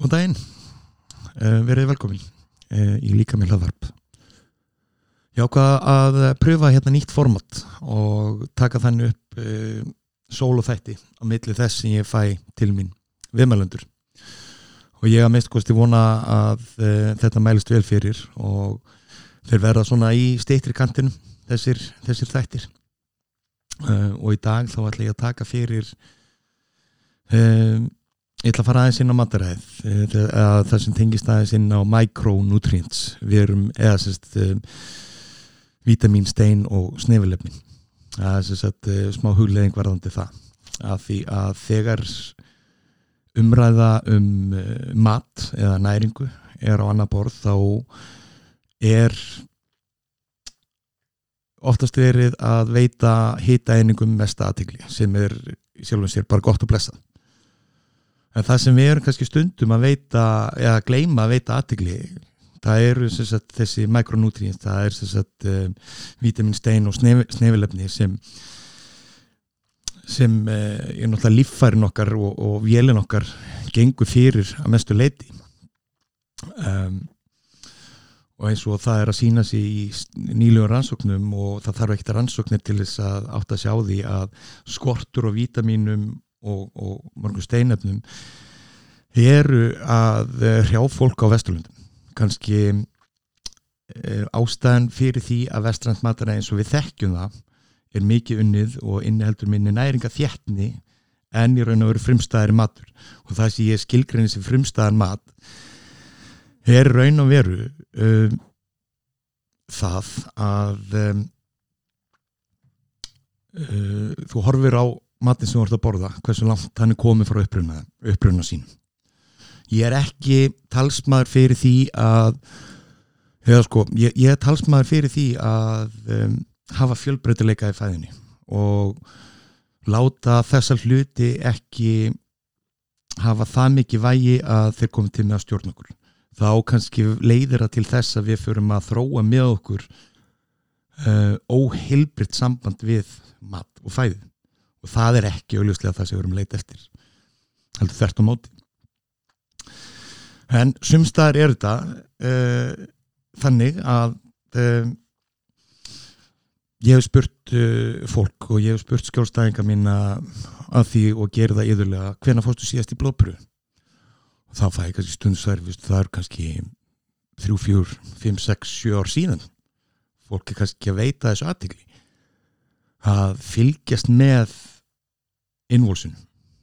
Góðan daginn, uh, verið velkomin uh, í líka með hlaðvarp. Ég ákvaða að pröfa hérna nýtt format og taka þannig upp uh, sól og þætti á milli þess sem ég fæ til mín viðmælundur. Og ég að mest kosti vona að þetta mælist vel fyrir og þeir verða svona í steytri kantinum þessir, þessir þættir. Og í dag þá ætla ég að taka fyrir um, Ég ætla að fara aðeins inn á mataræð það sem tengist aðeins inn á micronutrients. Við erum eða sérst um, vítamin, stein og snefilefni. Það er sérst uh, smá hugleðing varðandi það. Að því að þegar umræða um mat eða næringu er á annar borð þá er oftast verið að veita hita einingum mesta aðtikli sem er sjálfum sér bara gott og blessað en það sem við erum kannski stundum að veita eða gleyma að veita aðtikli það eru sagt, þessi mikronútrients það er sagt, um, vitamin, stein og snef, snefilefni sem sem uh, er náttúrulega líffærin okkar og, og vélin okkar gengur fyrir að mestu leiti um, og eins og það er að sína sér í nýlugur rannsóknum og það þarf ekkert rannsóknir til þess að átta sig á því að skortur og vítaminum og, og mörgum steinöfnum eru að eh, hrjá fólk á Vesturlundum kannski eh, ástæðan fyrir því að vestrænt matana eins og við þekkjum það er mikið unnið og inniheldur minni næringa þjættni en í raun og veru frumstæðari matur. Og það sem ég skilgrinni sem frumstæðar mat er raun og veru um, það að um, uh, þú horfir á matin sem þú ert að borða hversu langt hann er komið frá uppruna, uppruna sín. Ég er ekki talsmaður fyrir því að hefða sko, ég, ég er talsmaður fyrir því að um, hafa fjölbreytileika í fæðinni og láta þessar hluti ekki hafa það mikið vægi að þeir komið til með að stjórna okkur. Þá kannski leiðir það til þess að við förum að þróa með okkur uh, óheilbritt samband við mat og fæði og það er ekki auðvitað það sem við erum leita eftir. Heldur þert á móti. En sumstaðar er þetta uh, þannig að uh, ég hef spurt uh, fólk og ég hef spurt skjólstæðinga mín að því og gera það yfirlega hvena fórstu síðast í blóðpröfu og þá fæ ég kannski stundsverfist það er kannski 3, 4, 5, 6, 7 ár síðan. Fólk er kannski að veita þessu aðtikli að fylgjast með innvolsun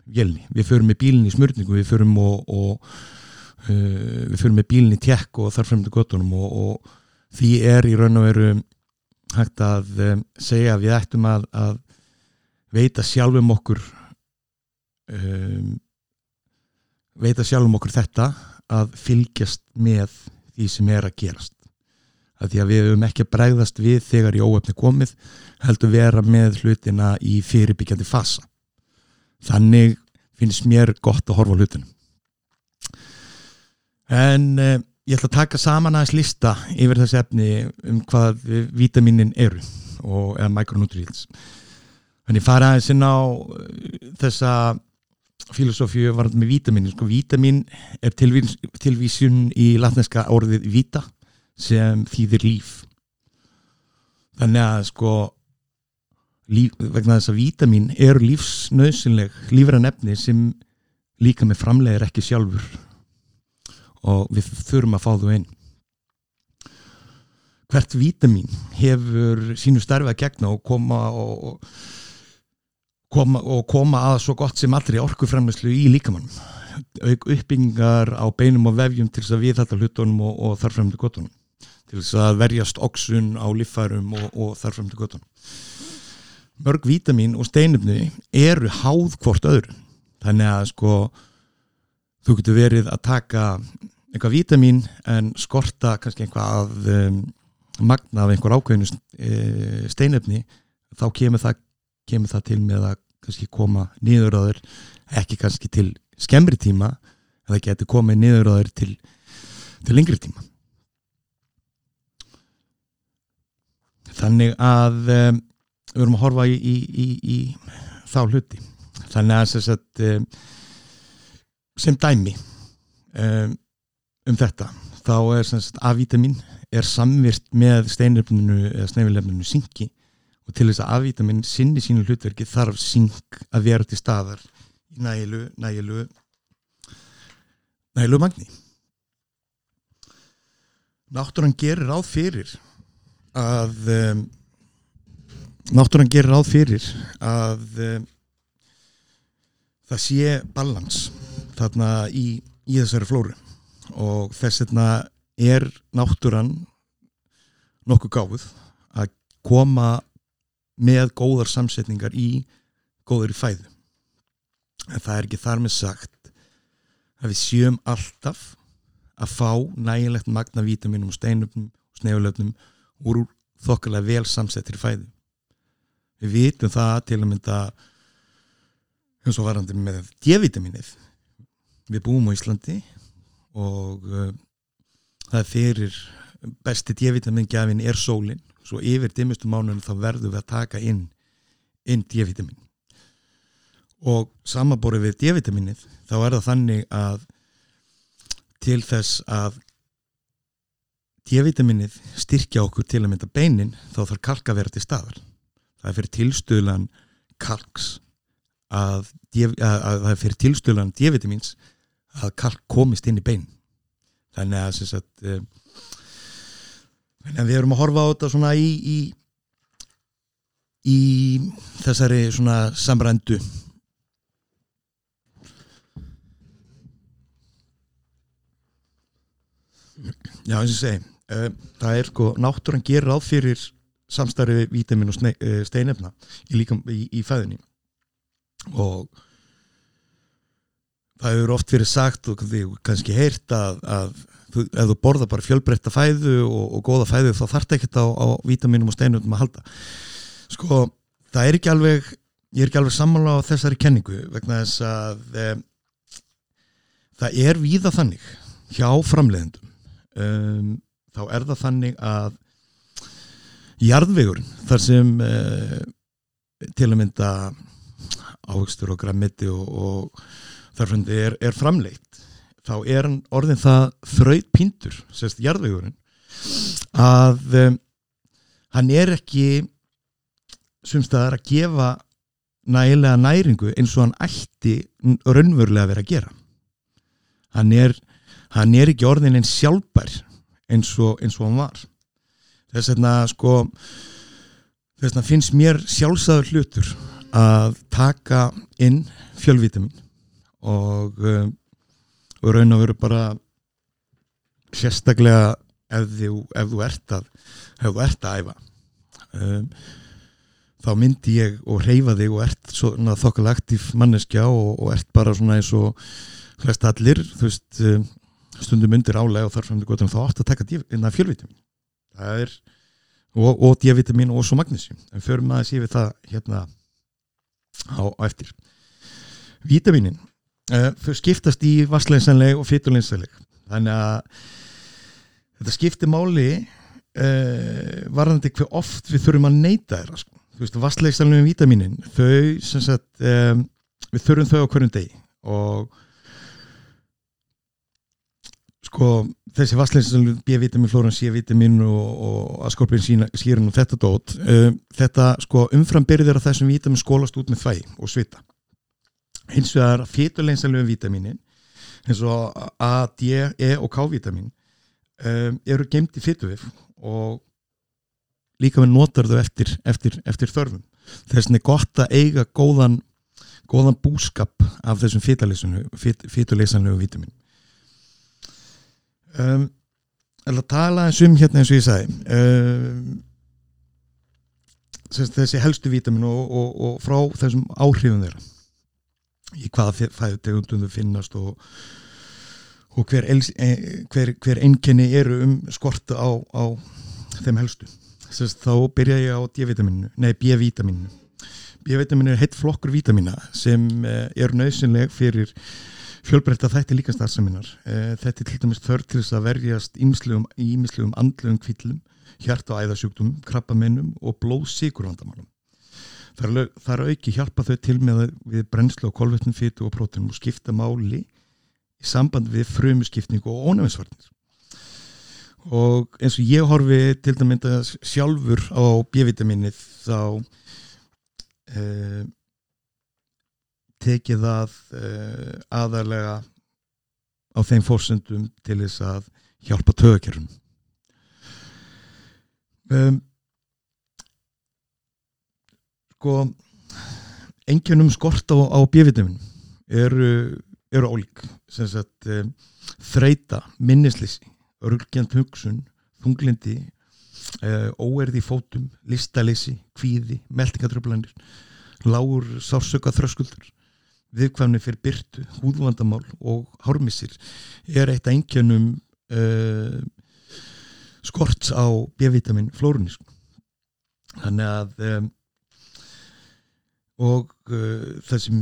vélni, við förum með bílinni í smörningu við förum og, og uh, við förum með bílinni í tjekk og þar fremdu gottunum og, og því er í raun og veru hægt að um, segja að við ættum að, að veita sjálfum okkur um, veita sjálfum okkur þetta að fylgjast með því sem er að gerast að því að við hefum ekki að bregðast við þegar í óöfni komið heldur vera með hlutina í fyrirbyggjandi fasa. Þannig finnst mér gott að horfa hlutunum en eh, ég ætla að taka saman aðeins lista yfir þessi efni um hvað vítaminin eru og, eða micronutrients. Þannig fara aðeins inn á eh, þessa filosófíu varðan með vítaminin sko vítamin er tilvís, tilvísun í latneska orðið vita sem þýðir líf. Þannig að sko líf, vegna þess að vítamin eru lífsnauðsynleg lífran efni sem líka með framlegir ekki sjálfur. Og við þurfum að fá þú einn hvert vítamin hefur sínu starfi að gegna og koma og koma, og koma að svo gott sem allri orkuframleyslu í líkamannum auk uppbyggingar á beinum og vefjum til þess að við þetta hlutunum og, og þarfremdu gottunum til þess að verjast oxun á líffærum og, og þarfremdu gottunum mörg vítamin og steinumni eru háð hvort öðru. Þannig að sko þú getur verið að taka eitthvað vítamin en skorta kannski einhvað um, magna af einhver ákveðinu e, steinumni þá kemur það, kemur það til með að kannski koma niður á þér ekki kannski til skemmri tíma en það getur komið niður á þér til, til lengri tíma þannig að um, við erum að horfa í, í, í, í þá hluti. Þannig að sem, sagt, sem dæmi um, um þetta þá er A-vitamin er samvirt með steinlefninu eða snefilefninu syngi og til þess að A-vitamin sinni sínu hlutverki þarf syng að vera til staðar nægilu nægilu nægilu magni. Náttúrann gerir ráð fyrir að um, náttúrann gerir ráð fyrir að um, það sé balans þarna í, í þessari flóru. Og þess vegna er náttúrann nokkuð gáð að koma með góðar samsetningar í góður í fæðu. En það er ekki þar með sagt að við sjöum alltaf að fá nægilegt magna vítaminum og steinöfnum og snegulöfnum úr þokkarlega vel samsettir fæðu við vitum það til að mynda eins og varandi með D-vitaminið við búum á Íslandi og uh, það er fyrir besti D-vitamingjafin er sólinn svo yfir dimmustu mánunum þá verðum við að taka inn inn D-vitamin og samaborið við D-vitaminið þá er það þannig að til þess að D-vitaminnið styrkja okkur til að mynda beinin þá þarf kalk að vera til staðar. Það er fyrir tilstöðlan kalks að, að, að það er fyrir tilstöðlan D-vitamins að kalk komist inn í bein. Þannig að, að, eh, þannig að við erum að horfa á þetta svona í í, í þessari svona samrændu Já, eins og segi, það er sko, náttúrann gerir ráð fyrir samstarfið vítamin og uh, steinefna í, í, í fæðinni og það hefur oft verið sagt og kannski heyrt að, að þú, ef þú borða bara fjölbreytta fæðu og, og góða fæðu þá þarf það ekkert á, á vítaminum og steinefnum að halda. Sko, það er ekki alveg ég er ekki alveg sammála á þessari kenningu vegna þess að e, það er víða þannig hjá framleiðendum. Um, þá er það þannig að jarðvegur þar sem uh, til að mynda áhugstur og græmiti og, og þarfandi er, er framleitt þá er orðin það þraut píntur, sérst jarðvegurinn að um, hann er ekki sumstaðar að gefa nægilega næringu eins og hann ætti raunverulega að vera að gera. Hann er hann er ekki orðin eins sjálfbær eins og, eins og hann var. Þess vegna sko þess vegna finnst mér sjálfsæður hlutur að taka inn fjölvitamin og, um, og raun og veru bara sérstaklega ef þú, ef þú ert að ef þú ert að æfa. Um, þá myndi ég og reyfa þig og ert svona þokkal aktív manneskja og, og ert bara svona eins og flest allir þú veist um, stundum undir álega og þarf fram til gotum þá átt að taka fjölvitamin. Það er og, og D-vitamin og svo magnesium. En förum að sé við það hérna á, á eftir. Vítaminin uh, þau skiptast í vassleinsanleg og fytuleinsanleg þannig að þetta skiptir máli uh, varðandi hver oft við þurfum að neyta þeirra sko. þú veist, vassleinsanlegum vítaminin þau sem sagt um, við þurfum þau á hverjum degi. Og sko þessi vassleinsinsalun B-vitamin, flóran C-vitamin og, og askorpin skýrin og þetta dót um, þetta sko umframbyrðir af þessum vitamin skólast út með þvæg og svita. Hins vegar féturleinsalun vitaminin eins og A, D, E og K-vitamin um, eru gemt í fétuvif og líka við notar þau eftir, eftir, eftir þörfum. Þess vegna er gott að eiga góðan góðan búskap af þessum féturleinsalun vitamin um, að tala eins um hérna eins og ég sagði. Um, þessi helstu vítamin og, og, og frá þessum áhrifum þeirra. Í hvaða fæðutegundum þau finnast og, og hver, e, hver, hver enginni eru um skortu á, á þeim helstu. Þess, þá byrja ég á D-vitaminu nei B-vitaminu B-vitaminu er heitt flokkur vitamina sem eh, er nöðsynleg fyrir fjölbreytta þætti líka starfseminar. Eh, þetta er til dæmis þörf til þess að verjast ímislegum andlegum kvillum, hjart- og æðasjúktum, krabbamennum og blóðsíkurvandamálum. Það, er auki hjálpa þau til með við brennslu á kolvetnum, fytu og prótunum og skipta máli í samband við frumuskipningu og ónæmisvarnir og eins og ég horfi til dæmis sjálfur á B-vitaminni þá uh, tekið það uh, aðarlega á þeim fórsendum til þess að hjálpa tögakjörnum um, sko engjönum skort á, á B-vitamin eru, eru ólík. Sem sagt um, þreita, minnisleysi örgjant hugsun, þunglindi uh, óerði í fótum listaleysi, kvíði meldingatröflanir lágur sársöka þröskuldur viðkvæmni fyrir byrtu, húðvandamál og hármissir er eitt engjönum uh, skorts á B-vitamin flórunísku þannig að um, og uh, það sem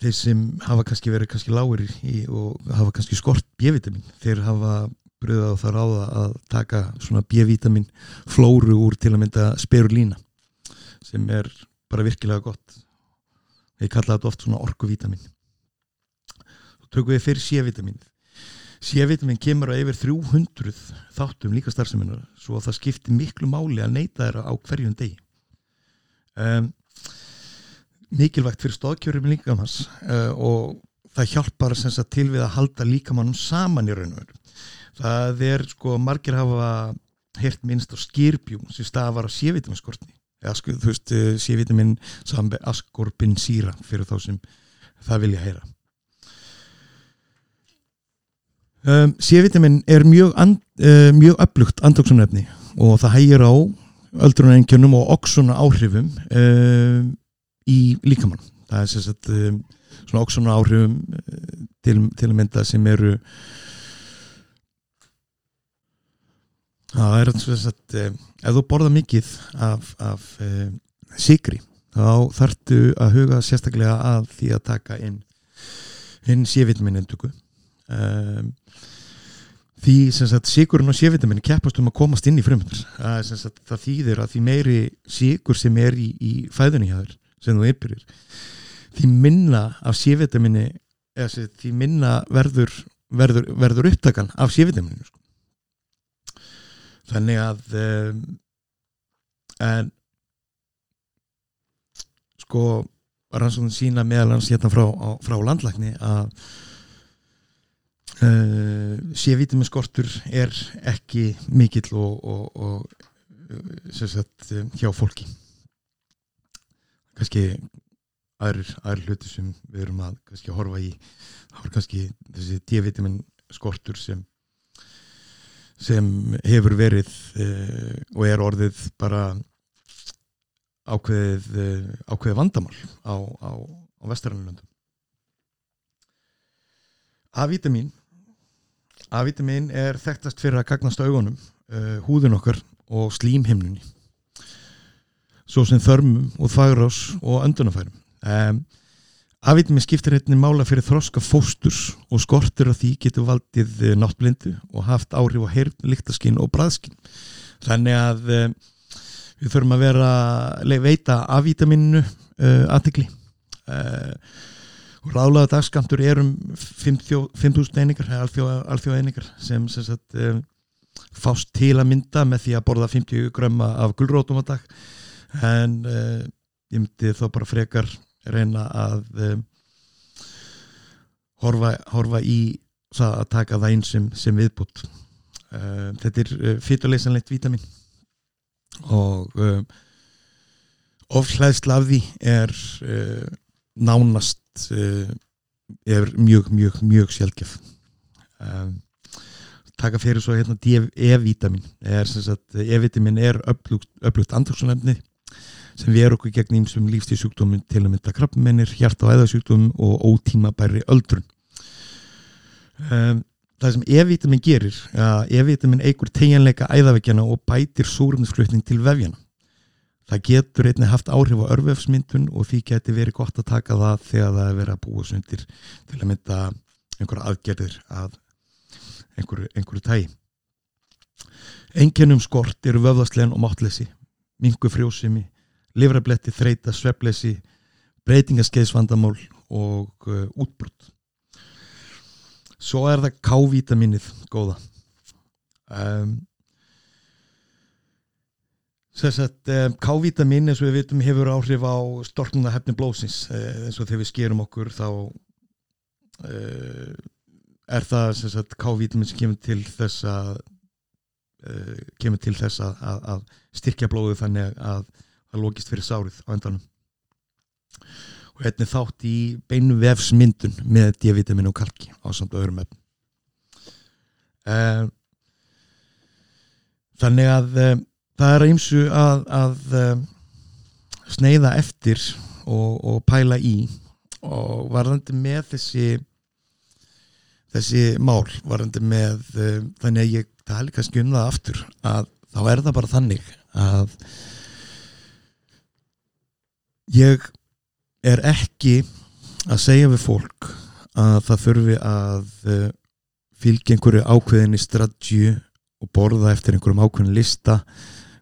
þeir sem hafa kannski verið kannski lágur í og hafa kannski skort B-vitamin þeir hafa bröðað og það ráða að taka svona B-vitamin flóru úr til að mynda spirulína sem er bara virkilega gott ég kalla þetta oft svona orkuvítamin þá tökum við fyrir C-vitamin. C-vitamin kemur á yfir 300 þáttum líka starfseminar svo að það skiptir miklu máli að neyta þeirra á hverjum degi. Um, mikilvægt fyrir stóðkjörum líkamans uh, og það hjálpar sagt, til við að halda líkamannum saman í raun og veru. Það er sko margir hafa hert minnst á skýrbjúm sem stafar á C-vitaminskortni eða sko þú veist C-vitamin saman með askorbin síra fyrir þá sem það vilja heyra. Um, C-vitamin er mjög, and, uh, mjög upplugt andoksunefni og það hægir á öldrunengjönum og oksuna áhrifum um, í líkamann það er sérstætt um, svona oksuna áhrifum uh, til, til að mynda sem eru það er sérstætt um, ef þú borða mikið af, af um, sigri þá þartu að huga sérstaklega að því að taka inn inn C-vitamin endöku um, því sagt, sigurinn og sévitaminni keppast um að komast inn í frumundar það, þýðir að því meiri sigur sem er í, í fæðunni hjá þér sem þú yfirir því minna af sévitaminni eða því minna verður verður, verður upptakan af sévitaminni sko. Þannig að um, en sko rannsóknin sína meðalans hérna frá, frá landlækni að Uh, C-vitaminskortur er ekki mikill og, og, og sagt, hjá fólki. Kannski aðrir, aðrir hluti sem við erum að kannski horfa í þá er kannski þessi D-vitaminskortur sem sem hefur verið uh, og er orðið bara ákveðið uh, ákveðið vandamál á, á, á vestarannlöndum A-vitamin A-vitamin er þekktast fyrir að gagnast augunum, uh, húðun okkar og slímhimnunni svo sem þörmum og þvagrás og öndunafærum um, A-vitamin skiptir hérna mála fyrir þroska fósturs og skortur af því getur valdið uh, náttblindu og haft áhrif á heyrn, líktaskinn og bræðskinn þannig að um, við þurfum að vera veita A-vitaminu uh, aðtikli og og ráðlaða dagskamtur er um 5.000 einingar alþjóða einingar sem, sem sagt, um, fást til að mynda með því að borða 50 grömma af gullrótum á dag. En uh, ég myndi þá bara frekar reyna að um, horfa, horfa í það að taka það einn sem, sem viðbútt uh, þetta er uh, fyrirleysanlegt vítamin. Og ofslæðsla af því er nánast uh, er mjög, mjög, mjög sjálfgef um, taka fyrir svo hérna E-vitamin E-vitamin er upplugt andoksunlefni sem við erum okkur gegn ímsum lífstíðsjúkdóminn til að mynda krabbmennir, hjart- og æðasjúkdóminn og ótíma bæri öldrun um, það sem E-vitamin gerir E-vitamin eigur tegjanleika æðavegjana og bætir súrumsflutning til vefjana Það getur einnig haft áhrif á örvefsmyndun og því getur verið gott að taka það þegar það er verið að búa sundir til að mynda einhverja aðgerðir að einhverju, einhverju tægi. Enginum skort eru vöfðaslegin og máttleysi, mingu frjósimi, livrabletti, þreita, svepleysi, breytingaskeiðsvandamál og uh, útbrott. svo er það K-vitaminnið góða um, Sessat, um, K-vitamin eins og við vitum hefur áhrif á storknuna hefni blóðsins uh, eins og þegar við skerum okkur þá uh, er það sagt, K-vitamin sem kemur til þess að uh, kemur til þess að, að, að styrkja blóðu þannig að það lókist fyrir sárið á endanum. Og hérna þátt í beinu vefsmyndun með D-vitamin og kalki á samt öðrum efn uh, þannig að uh, það er eins og að, að uh, sneiða eftir og, og pæla í. Og varðandi með þessi þessi mál varðandi með þannig að ég tali kannski um það aftur að þá er það bara þannig að ég er ekki að segja við fólk að það þurfi að fylgja einhverju ákveðinni strategi og borða eftir einhverjum ákveðin lista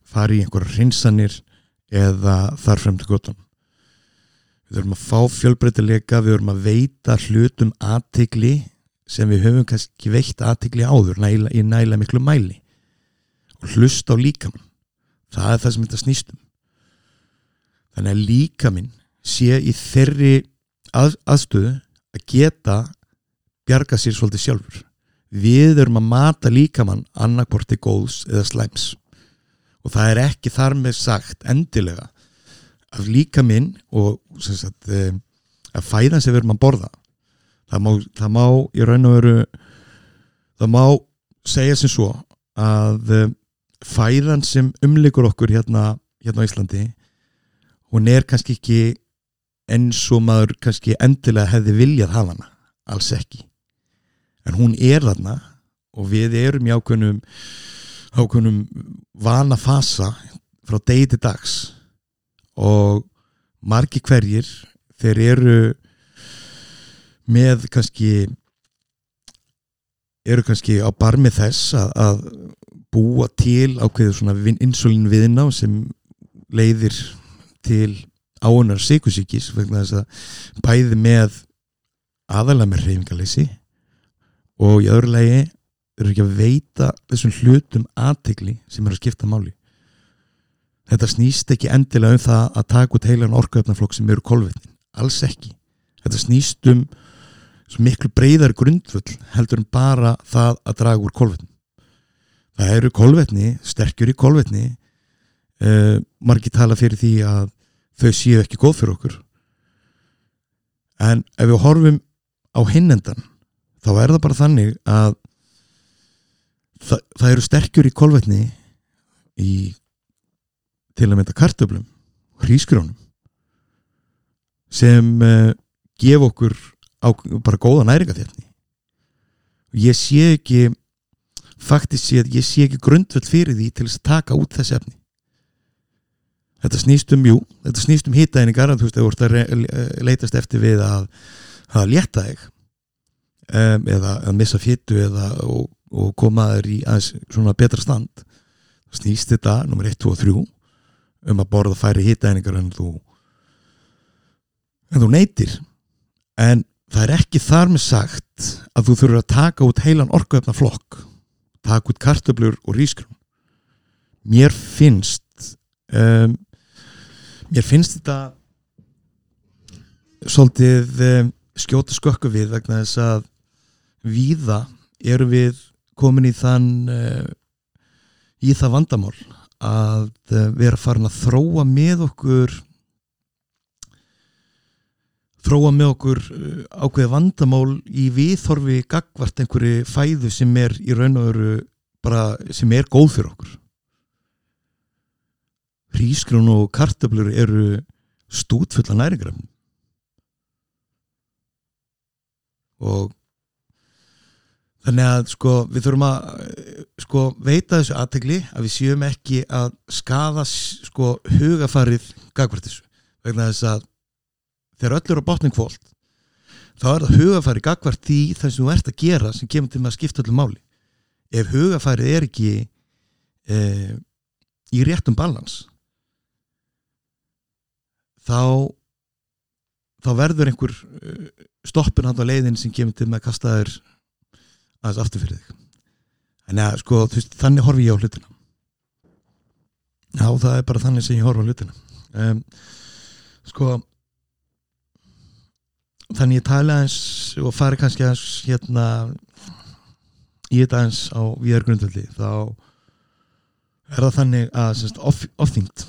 fari í einhverju hreinsanir eða þar frem til gotum við þurfum að fá fjölbreytileika við þurfum að veita hlutum aðtegli sem við höfum kannski veitt aðtegli áður næla, í næla miklu mæli. Og hlusta á líkamann. Það er það sem þetta snýstum þannig að líkaminn sé í þeirri að, aðstöðu að geta bjarga sér svolítið sjálfur. Við erum að mata líkamann annarkorti góðs eða slæms. Og það er ekki þar með sagt endilega að líkaminn og sagt, eh, að fæðan sem við erum að borða það má, það má í raun og veru það má segja sem svo að eh, fæðan sem umlikur okkur hérna, hérna á Íslandi hún er kannski ekki eins og maður kannski endilega hefði viljað hafa hana, alls ekki. En hún er þarna og við erum í ákveðnum ákveðnum vana fasa frá degi til dags. Og margi hverjir þeir eru með kannski eru kannski á barmi þess að, að búa til ákveður svona insulin viðná sem leiðir til áunar sykusíkis vegna þess að bæði með aðalega með reyfingaleysi og í öðru legi eru ekki að veita þessum hlutum aðtegli sem eru að skipta máli. Þetta snýst ekki endilega um það að taka út heilan orkuöfnaflokk sem eru kolvetnin, alls ekki. Þetta snýst um miklu breyðar grundfull heldur en bara það að draga úr kolvetnin það eru kolvetni, sterkjur í kolvetni uh, margir tala fyrir því að þau séu ekki góð fyrir okkur. En ef við horfum á hinnendan þá er það bara þannig að það, það eru sterkjur í kolvetni í til að mynda kartöflum hrísgrónum sem uh, gef okkur á, bara góða næringathefni og ég sé ekki faktist sé að ég sé ekki grundvöld fyrir því til að taka út þessi efni þetta snýst um, jú, þetta snýst um hýtaðingar að þú veist, þú ert að leitast eftir við að hafa létta þig um, eða að missa fyttu eða og, og koma þér í aðeins svona betra stand snýst þetta, nummer 1, 2 og 3 um að borða færi hýtaðingar en þú en þú neytir. En það er ekki þar með sagt að þú þurfur að taka út heilan orkuöfna flokk taka út kartöblur og rískrún mér finnst um, mér finnst þetta svolítið um, skjóta skökku við vegna þess að víða eru við komin í þann uh, í það vandamál að uh, vera farin að þróa með okkur þróa með okkur uh, ákveði vandamál í viðþorfi gagvart einhverju fæðu sem er í raun og veru bara sem er góð fyrir okkur hrísgrún og kartablur eru stútfulla næringrafn og þannig að sko við þurfum að sko veita þessu aðtegli að við séum ekki að skada sko hugafarið gagvartissu vegna þess að þegar öll eru á botning kvólt þá er það hugafarið gagvart því það sem þú ert að gera sem kemur til með að skipta öllu máli. Ef hugafarið er ekki e, í réttum balans þá þá verður einhver uh, stoppin hann á leiðin sem kemur til með að kasta þér aðeins aftur fyrir þig. En ja, sko, veist, þannig horfi ég á hlutina. Já, það er bara þannig sem ég horfi á hlutina. Um, sko þannig ég tala eins og fari kannski eins hérna í þetta eins á viðargrundvöldi þá er það þannig að ofþyngt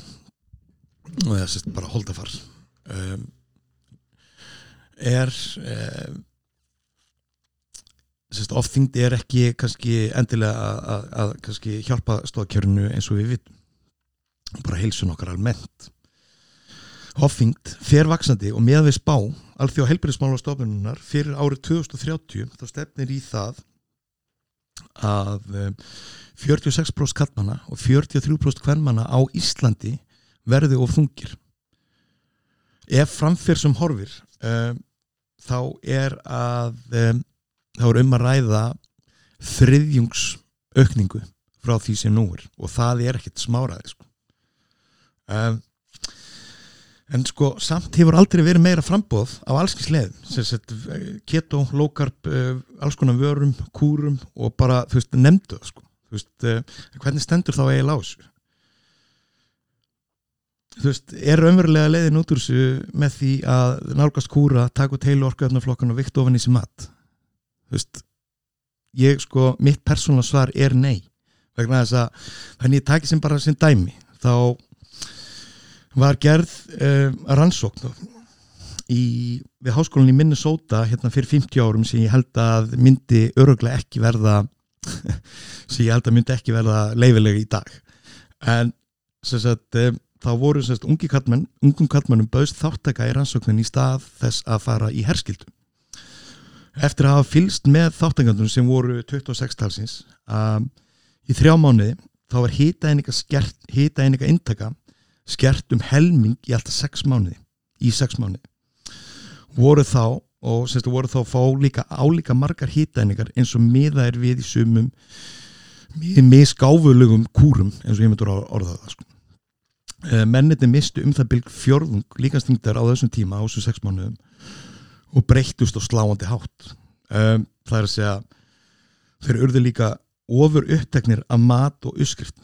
og það sérst, bara holdafar. Um, er um, sérst, ofþyngd er ekki kannski endilega að, kannski hjálpa stóðkjörnu eins og við vitum. Bara heilsun okkar almennt. Ofþyngd fer vaksandi og með við spá alþjóð helbriðsmála stofnunar fyrir árið 2030 þá stefnir í það að 46% kallmanna og 43% hvernmanna á Íslandi verði of þungir. Ef framfyrir sem horfir um, þá er að um, þá er um að ræða þriðjungsaukningu frá því sem nú er. Og það er ekkert smáraði sko. um, en sko samt hefur aldrei verið meira frambóð á allskins leð keto, low carb, uh, alls konar vörum kúrum og bara þú veist, nefndu það sko. Veist, hvernig stendur þá eiginlega á þessu þú veist, er raunverulega leiðin út úr þessu með því að nálgast kúra, taka út heilu orkuöfnaflokkan og vikt ofan í sem mat? Þú veist ég sko, mitt persónal svar er nei. Vegna þess að þannig ég taki sem bara sem dæmi þá var gerð uh, rannsókn í, við háskólan í Minnesota hérna fyrir 50 árum sem ég held að myndi öruglega ekki verða sem ég held að myndi ekki verða leifilega í dag. En sagt, um, þá voru ungi kallmenn ungum kallmennum bauðst þáttaka í rannsóknin í stað þess að fara í herskildu eftir að hafa fylst með þáttakandunum sem voru 26 talsins um, í þrjá mánuði þá var hýta eininga intaka skert um helming í alltaf 6 mánuði í 6 mánuði voru þá og semstu voru þá fá líka álíka margar hýtæningar eins og miða er við í sumum með skáfulugum kúrum eins og ég myndur orða það sko. Eh, menniti mistu um það bylg fjörðung líkastingdar á þessum tíma á þessu 6 mánuðum og breyttust og sláandi hátt. Um, það er að segja þeir urðu líka ofur uppteknir af mat og uppskrift.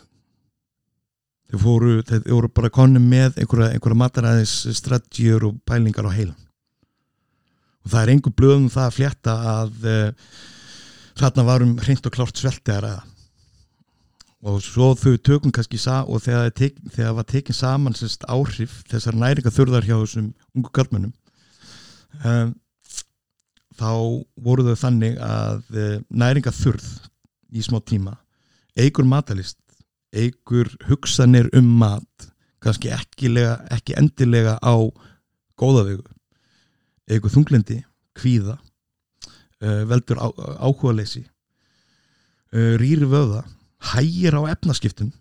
Þeir fóru, þeir voru bara konum með einhverja, einhverja mataræðis strategíur og pælingar á heilan og það er einhver blöðum það að flétta að uh, þarna varum hreint og klárt sveltegar að og svo þau tökum kannski og þegar það var tekinn saman sérst, áhrif þessar næringa þurðar hjá þessum ungu galdmennum um, þá voru þau þannig að uh, næringa þurð í smá tíma eigur matalist eigur hugsanir um mat kannski ekki, lega, ekki endilega á góðavegu eigur þunglendi, kvíða uh, veldur á, áhuga leysi uh, rýri vöða hægir á efnaskiptum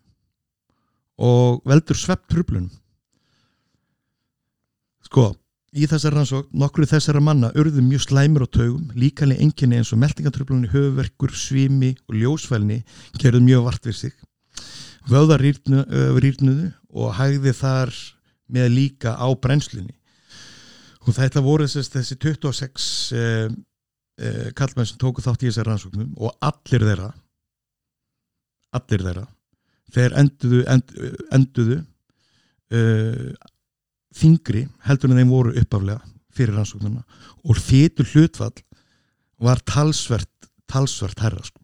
og veldur svepp trublunum sko í þessar rannsók, nokkru þessara manna urðu mjög slæmur á taugum, líkanlega enginni eins og meldingatröflunni, höfuverkur, svimi og ljósfælni gerðu mjög vart við sig. Vöðar rýrnuðu og hægði þar með líka á brennslunni. Og þetta voru þessi 26 eh, eh, kallmenn sem tóku þátt í þessar rannsóknum og allir þeirra allir þeirra þeir enduðu, end, enduðu uh, þingri heldur en þeim voru uppaflega fyrir rannsóknuna og þýtur hlutfall var talsvert talsvert herra sko.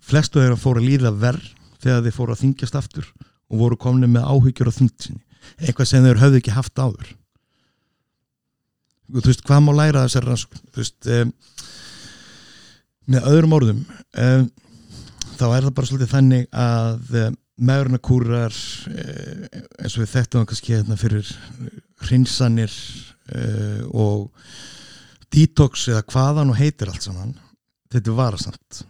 Flestu þeirra fóru að líða verð þegar þeir fóru að þingjast aftur og voru komni með áhyggjur á þingt sinni. Eitthvað sem þeir höfðu ekki haft áður. Þú veist, hvað má læra þessar rannsókn? Þú veist um, með öðrum orðum um, þá er það bara svolítið þannig að um, meðurnakúrar eins og við þekktum kannski hérna fyrir hrinsanir uh, og detox eða hvaðan og heitir allt saman þetta er varasamt.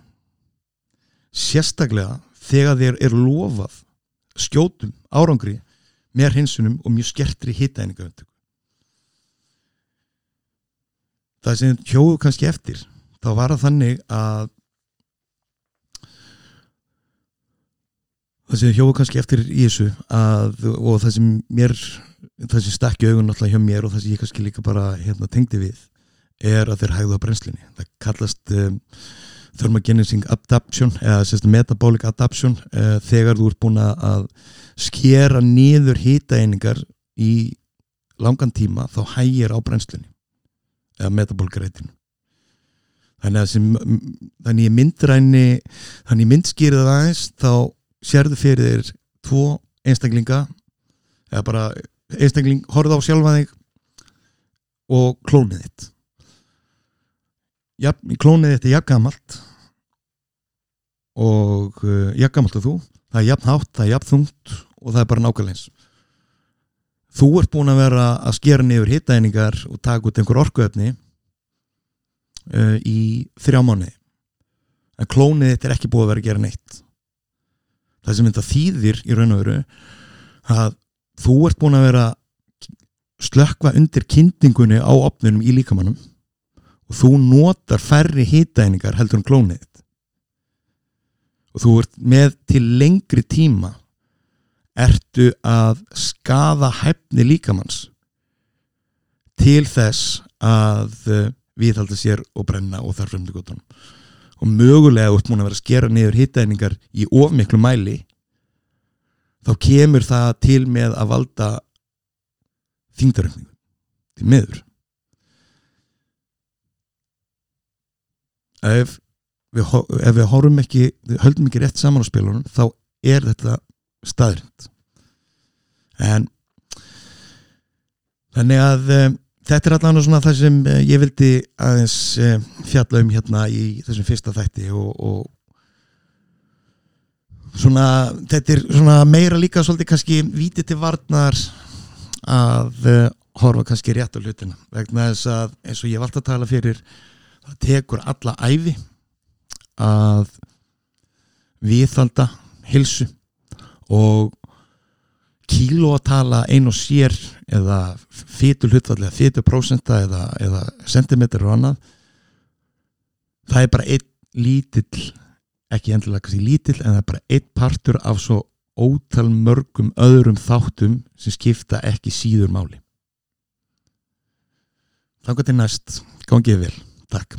Sérstaklega þegar þeir eru lofað skjótum árangri með hinsunum og mjög skertri hittæninga það sem hjóðu kannski eftir þá var það þannig að það sem hjóðu kannski eftir í þessu að, og það sem mér það sem stakki augun alltaf hjá mér og það sem ég kannski líka bara hérna, tengdi við er að þeir hægðu á brennslinni það kallast um, thermogenesis adaption eða sérst, metabolic adaption uh, þegar þú ert búin að skera niður hýtaeiningar í langan tíma þá hægir á brennslinni eða metabolic reytinu þannig að sem, þannig myndræni þannig myndskýrið aðeins þá sérðu fyrir þér tvo einstaklinga eða bara einstakling horfið á sjálfa þig og klónið þitt. Ja, klónið þitt er jafngamalt og uh, jafngamalt og þú. Það er jafnhátt, það er jafnþungt og það er bara nákvæmlega eins. Þú ert búin að vera að skera niður hittæningar og taka út einhver orkuöfni uh, í þrjá mánu en klónið þitt er ekki búið að vera að gera neitt það sem þetta þýðir í raun og veru að þú ert búin að vera slökva undir kynningunni á opnunum í líkamannum og þú notar færri hýtæningar heldur um klónið og þú ert með til lengri tíma. Ertu að skaða hæfni líkamanns til þess að viðhalda sér og brenna og þarf fremdi gotunum og mögulega út múin að vera að skera niður hittæningar í ofmiklu mæli þá kemur það til með að valda þingdaröfningu til meður ef við, ef við horfum ekki höldum ekki rétt saman á spilunum þá er þetta staðrind en þannig að um, þetta er allavega svona það sem uh, ég vildi aðeins um, fjalla um hérna í þessum fyrsta þætti og, og svona, þetta er svona meira líka svolítið kannski vítið til varnar að uh, horfa kannski rétt á hlutina. Vegna þess að eins og ég vald að tala fyrir það tekur alla æfi að viðhalda hilsu og kíló að tala ein og sér eða fytur hlutfall eða fytur prósenta eða, eða sentimeter og annað það er bara einn lítill ekki endilega kannski lítill en það er bara eitt partur af svo ótal mörgum öðrum þáttum sem skipta ekki síður máli. Gott er næst, gangið vel. Takk.